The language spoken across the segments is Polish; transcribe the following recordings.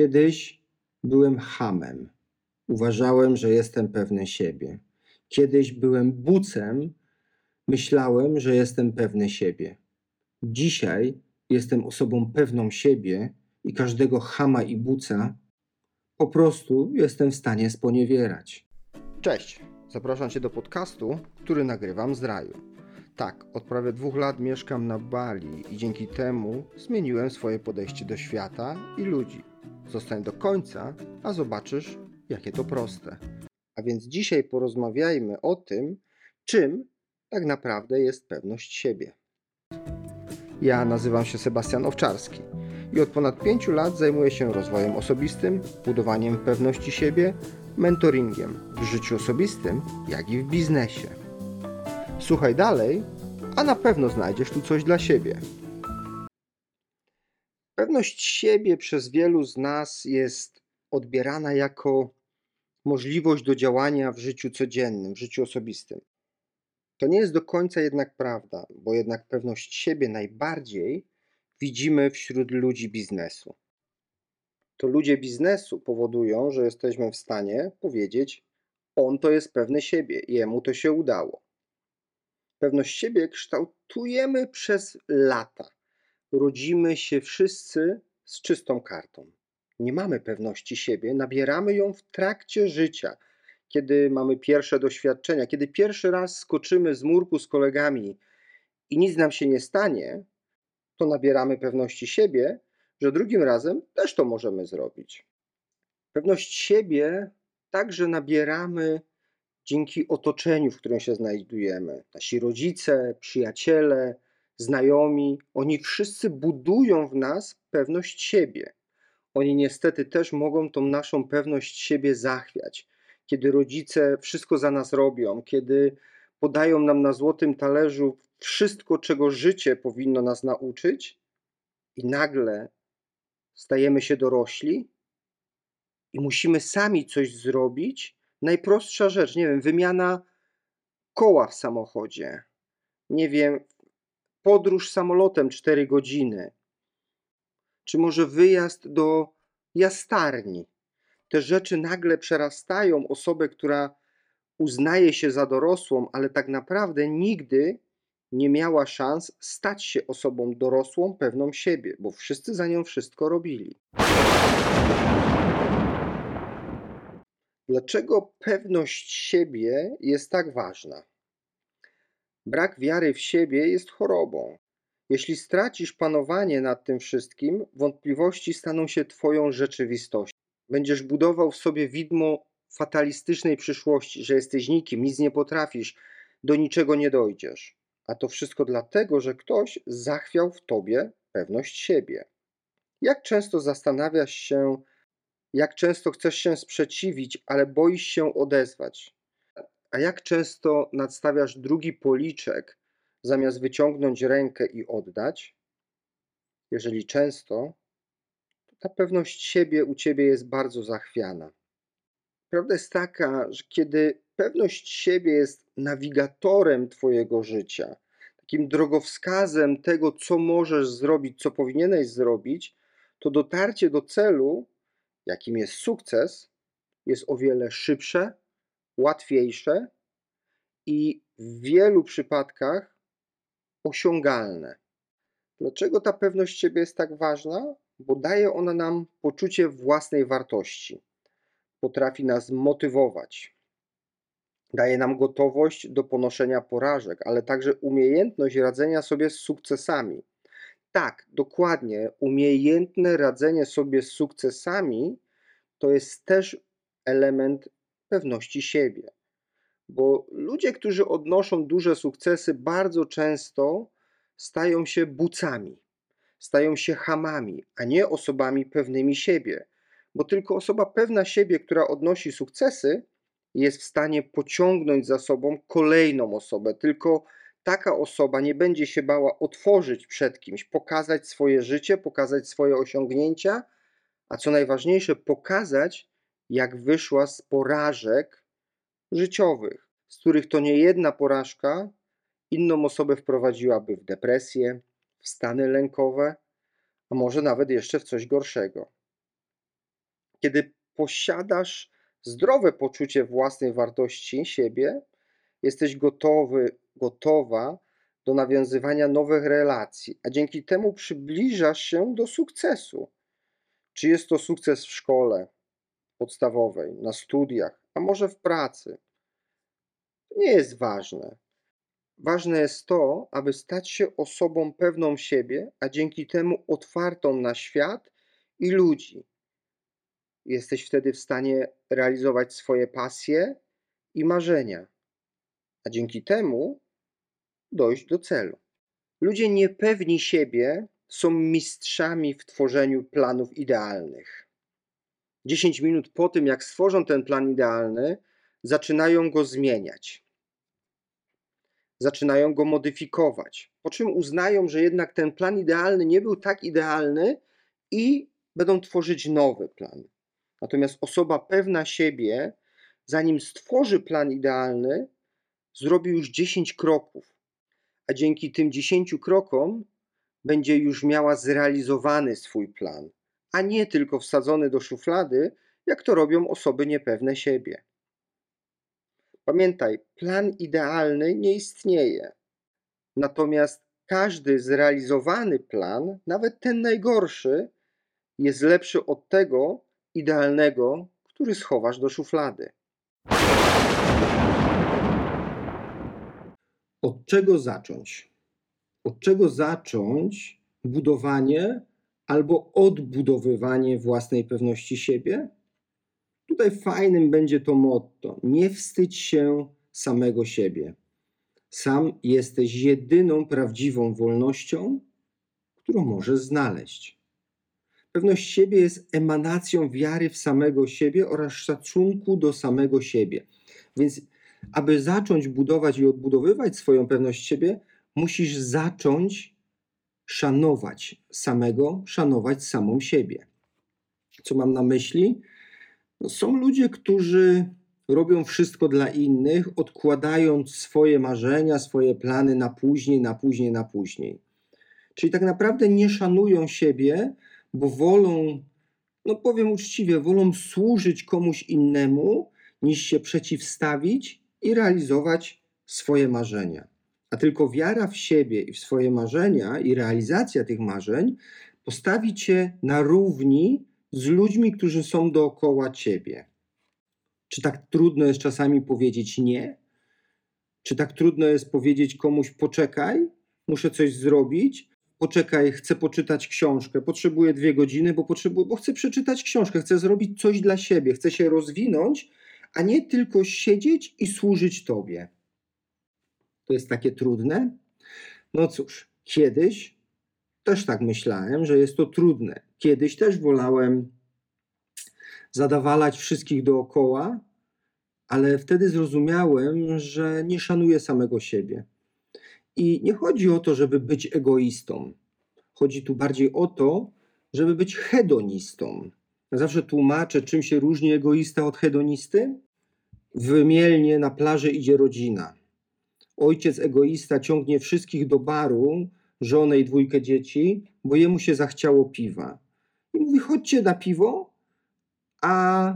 Kiedyś byłem hamem. Uważałem, że jestem pewny siebie. Kiedyś byłem bucem. Myślałem, że jestem pewny siebie. Dzisiaj jestem osobą pewną siebie i każdego chama i buca po prostu jestem w stanie sponiewierać. Cześć, zapraszam Cię do podcastu, który nagrywam z raju. Tak, od prawie dwóch lat mieszkam na Bali i dzięki temu zmieniłem swoje podejście do świata i ludzi. Zostań do końca, a zobaczysz, jakie to proste. A więc dzisiaj porozmawiajmy o tym, czym tak naprawdę jest pewność siebie. Ja nazywam się Sebastian Owczarski i od ponad pięciu lat zajmuję się rozwojem osobistym, budowaniem pewności siebie, mentoringiem w życiu osobistym, jak i w biznesie. Słuchaj dalej, a na pewno znajdziesz tu coś dla siebie. Pewność siebie przez wielu z nas jest odbierana jako możliwość do działania w życiu codziennym, w życiu osobistym. To nie jest do końca jednak prawda, bo jednak pewność siebie najbardziej widzimy wśród ludzi biznesu. To ludzie biznesu powodują, że jesteśmy w stanie powiedzieć: On to jest pewny siebie, jemu to się udało. Pewność siebie kształtujemy przez lata. Rodzimy się wszyscy z czystą kartą. Nie mamy pewności siebie, nabieramy ją w trakcie życia, kiedy mamy pierwsze doświadczenia, kiedy pierwszy raz skoczymy z murku z kolegami i nic nam się nie stanie, to nabieramy pewności siebie, że drugim razem też to możemy zrobić. Pewność siebie także nabieramy dzięki otoczeniu, w którym się znajdujemy. Nasi rodzice, przyjaciele, znajomi, oni wszyscy budują w nas pewność siebie. Oni niestety też mogą tą naszą pewność siebie zachwiać. Kiedy rodzice wszystko za nas robią, kiedy podają nam na złotym talerzu wszystko, czego życie powinno nas nauczyć, i nagle stajemy się dorośli i musimy sami coś zrobić. Najprostsza rzecz, nie wiem, wymiana koła w samochodzie, nie wiem, podróż samolotem 4 godziny, czy może wyjazd do jastarni. Te rzeczy nagle przerastają osobę, która uznaje się za dorosłą, ale tak naprawdę nigdy nie miała szans stać się osobą dorosłą, pewną siebie, bo wszyscy za nią wszystko robili. Dlaczego pewność siebie jest tak ważna? Brak wiary w siebie jest chorobą. Jeśli stracisz panowanie nad tym wszystkim, wątpliwości staną się Twoją rzeczywistością. Będziesz budował w sobie widmo fatalistycznej przyszłości, że jesteś nikim, nic nie potrafisz, do niczego nie dojdziesz. A to wszystko dlatego, że ktoś zachwiał w tobie pewność siebie. Jak często zastanawiasz się, jak często chcesz się sprzeciwić, ale boisz się odezwać? A jak często nadstawiasz drugi policzek, zamiast wyciągnąć rękę i oddać? Jeżeli często, to ta pewność siebie u ciebie jest bardzo zachwiana. Prawda jest taka, że kiedy pewność siebie jest nawigatorem Twojego życia, takim drogowskazem tego, co możesz zrobić, co powinieneś zrobić, to dotarcie do celu, jakim jest sukces, jest o wiele szybsze, łatwiejsze i w wielu przypadkach osiągalne. Dlaczego ta pewność siebie jest tak ważna? Bo daje ona nam poczucie własnej wartości. Potrafi nas motywować, daje nam gotowość do ponoszenia porażek, ale także umiejętność radzenia sobie z sukcesami. Tak, dokładnie, umiejętne radzenie sobie z sukcesami to jest też element pewności siebie. Bo ludzie, którzy odnoszą duże sukcesy, bardzo często stają się bucami, stają się hamami, a nie osobami pewnymi siebie. Bo tylko osoba pewna siebie, która odnosi sukcesy, jest w stanie pociągnąć za sobą kolejną osobę. Tylko taka osoba nie będzie się bała otworzyć przed kimś, pokazać swoje życie, pokazać swoje osiągnięcia, a co najważniejsze, pokazać, jak wyszła z porażek życiowych, z których to nie jedna porażka inną osobę wprowadziłaby w depresję, w stany lękowe, a może nawet jeszcze w coś gorszego. Kiedy posiadasz zdrowe poczucie własnej wartości siebie, jesteś gotowy, gotowa do nawiązywania nowych relacji, a dzięki temu przybliżasz się do sukcesu. Czy jest to sukces w szkole podstawowej, na studiach, a może w pracy? Nie jest ważne. Ważne jest to, aby stać się osobą pewną siebie, a dzięki temu otwartą na świat i ludzi. Jesteś wtedy w stanie realizować swoje pasje i marzenia, a dzięki temu dojść do celu. Ludzie niepewni siebie są mistrzami w tworzeniu planów idealnych. 10 minut po tym, jak stworzą ten plan idealny, zaczynają go zmieniać. Zaczynają go modyfikować, po czym uznają, że jednak ten plan idealny nie był tak idealny i będą tworzyć nowy plan. Natomiast osoba pewna siebie, zanim stworzy plan idealny, zrobi już 10 kroków, a dzięki tym 10 krokom będzie już miała zrealizowany swój plan, a nie tylko wsadzony do szuflady, jak to robią osoby niepewne siebie. Pamiętaj, plan idealny nie istnieje. Natomiast każdy zrealizowany plan, nawet ten najgorszy, jest lepszy od tego idealnego, który schowasz do szuflady. Od czego zacząć? Od czego zacząć budowanie albo odbudowywanie własnej pewności siebie? Tutaj fajnym będzie to motto: nie wstydź się samego siebie. Sam jesteś jedyną prawdziwą wolnością, którą możesz znaleźć. Pewność siebie jest emanacją wiary w samego siebie oraz szacunku do samego siebie. Więc, aby zacząć budować i odbudowywać swoją pewność siebie, musisz zacząć szanować samego, szanować samą siebie. Co mam na myśli? No, są ludzie, którzy robią wszystko dla innych, odkładając swoje marzenia, swoje plany na później, na później, na później. Czyli tak naprawdę nie szanują siebie, bo wolą, no powiem uczciwie, wolą służyć komuś innemu, niż się przeciwstawić i realizować swoje marzenia. A tylko wiara w siebie i w swoje marzenia i realizacja tych marzeń postawi cię na równi z ludźmi, którzy są dookoła ciebie. Czy tak trudno jest czasami powiedzieć nie? Czy tak trudno jest powiedzieć komuś poczekaj, muszę coś zrobić? Poczekaj, chcę poczytać książkę, potrzebuję dwie godziny, bo, potrzebuję, bo chcę przeczytać książkę, chcę zrobić coś dla siebie, chcę się rozwinąć, a nie tylko siedzieć i służyć Tobie. To jest takie trudne? No cóż, kiedyś też tak myślałem, że jest to trudne. Kiedyś też wolałem zadawalać wszystkich dookoła, ale wtedy zrozumiałem, że nie szanuję samego siebie. I nie chodzi o to, żeby być egoistą. Chodzi tu bardziej o to, żeby być hedonistą. Ja zawsze tłumaczę, czym się różni egoista od hedonisty. Wymielnie na plaży idzie rodzina. Ojciec egoista ciągnie wszystkich do baru, żonę i dwójkę dzieci, bo jemu się zachciało piwa. I mówi: chodźcie na piwo, a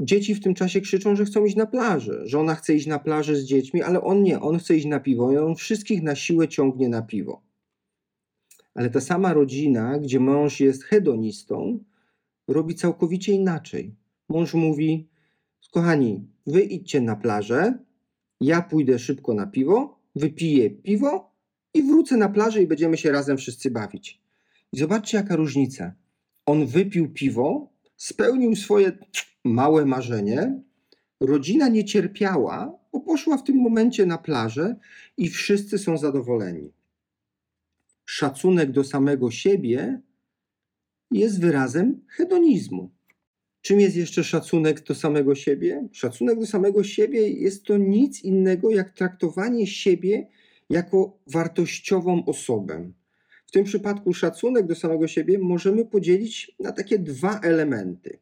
dzieci w tym czasie krzyczą, że chcą iść na plażę. Żona chce iść na plażę z dziećmi, ale on nie, on chce iść na piwo i on wszystkich na siłę ciągnie na piwo. Ale ta sama rodzina, gdzie mąż jest hedonistą, robi całkowicie inaczej. Mąż mówi: Kochani, wy idźcie na plażę, ja pójdę szybko na piwo, wypiję piwo i wrócę na plażę i będziemy się razem wszyscy bawić. I zobaczcie, jaka różnica. On wypił piwo, spełnił swoje małe marzenie, rodzina nie cierpiała, bo poszła w tym momencie na plażę i wszyscy są zadowoleni. Szacunek do samego siebie jest wyrazem hedonizmu. Czym jest jeszcze szacunek do samego siebie? Szacunek do samego siebie jest to nic innego jak traktowanie siebie jako wartościową osobę. W tym przypadku szacunek do samego siebie możemy podzielić na takie dwa elementy.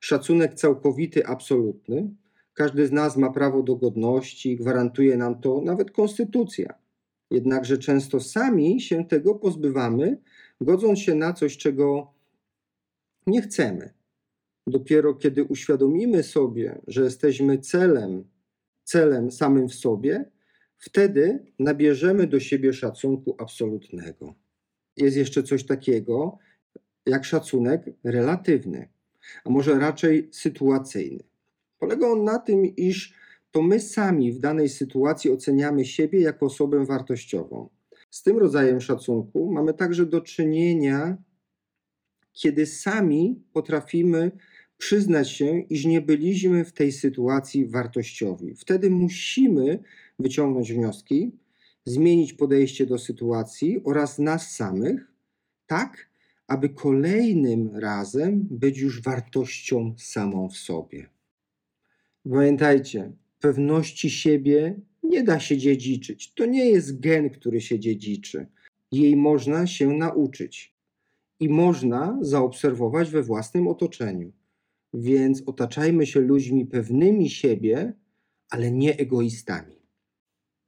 Szacunek całkowity, absolutny. Każdy z nas ma prawo do godności, gwarantuje nam to nawet konstytucja. Jednakże często sami się tego pozbywamy, godząc się na coś, czego nie chcemy. Dopiero kiedy uświadomimy sobie, że jesteśmy celem, celem samym w sobie, wtedy nabierzemy do siebie szacunku absolutnego. Jest jeszcze coś takiego jak szacunek relatywny, a może raczej sytuacyjny. Polega on na tym, iż to my sami w danej sytuacji oceniamy siebie jako osobę wartościową. Z tym rodzajem szacunku mamy także do czynienia, kiedy sami potrafimy przyznać się, iż nie byliśmy w tej sytuacji wartościowi. Wtedy musimy wyciągnąć wnioski, zmienić podejście do sytuacji oraz nas samych, tak aby kolejnym razem być już wartością samą w sobie. Pamiętajcie, pewności siebie nie da się dziedziczyć. To nie jest gen, który się dziedziczy. Jej można się nauczyć i można zaobserwować we własnym otoczeniu. Więc otaczajmy się ludźmi pewnymi siebie, ale nie egoistami.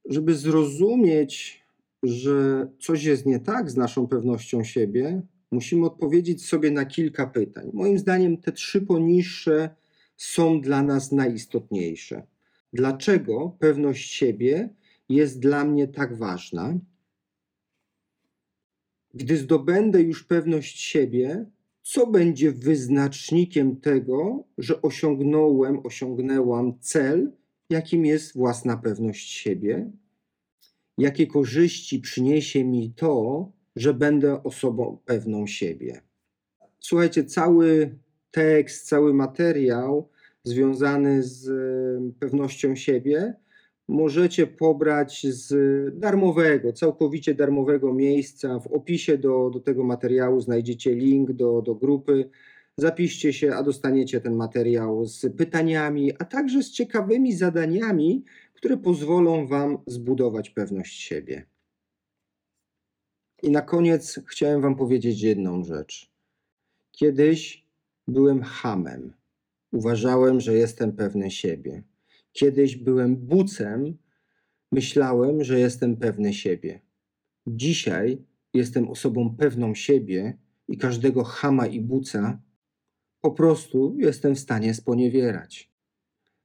Żeby zrozumieć, że coś jest nie tak z naszą pewnością siebie, musimy odpowiedzieć sobie na kilka pytań. Moim zdaniem te trzy poniższe są dla nas najistotniejsze. Dlaczego pewność siebie jest dla mnie tak ważna? Gdy zdobędę już pewność siebie, co będzie wyznacznikiem tego, że osiągnąłem, osiągnęłam cel, jakim jest własna pewność siebie? Jakie korzyści przyniesie mi to, że będę osobą pewną siebie? Słuchajcie, cały tekst, cały materiał związany z pewnością siebie możecie pobrać z darmowego, całkowicie darmowego miejsca. W opisie do, do tego materiału znajdziecie link do, do grupy. Zapiszcie się, a dostaniecie ten materiał z pytaniami, a także z ciekawymi zadaniami, które pozwolą Wam zbudować pewność siebie. I na koniec chciałem Wam powiedzieć jedną rzecz. Kiedyś byłem hamem. Uważałem, że jestem pewny siebie. Kiedyś byłem bucem, myślałem, że jestem pewny siebie. Dzisiaj jestem osobą pewną siebie i każdego chama i buca po prostu jestem w stanie sponiewierać.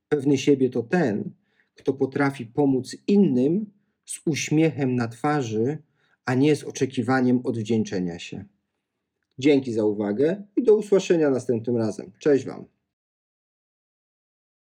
Pewny siebie to ten, kto potrafi pomóc innym z uśmiechem na twarzy, a nie z oczekiwaniem odwdzięczenia się. Dzięki za uwagę i do usłyszenia następnym razem. Cześć Wam.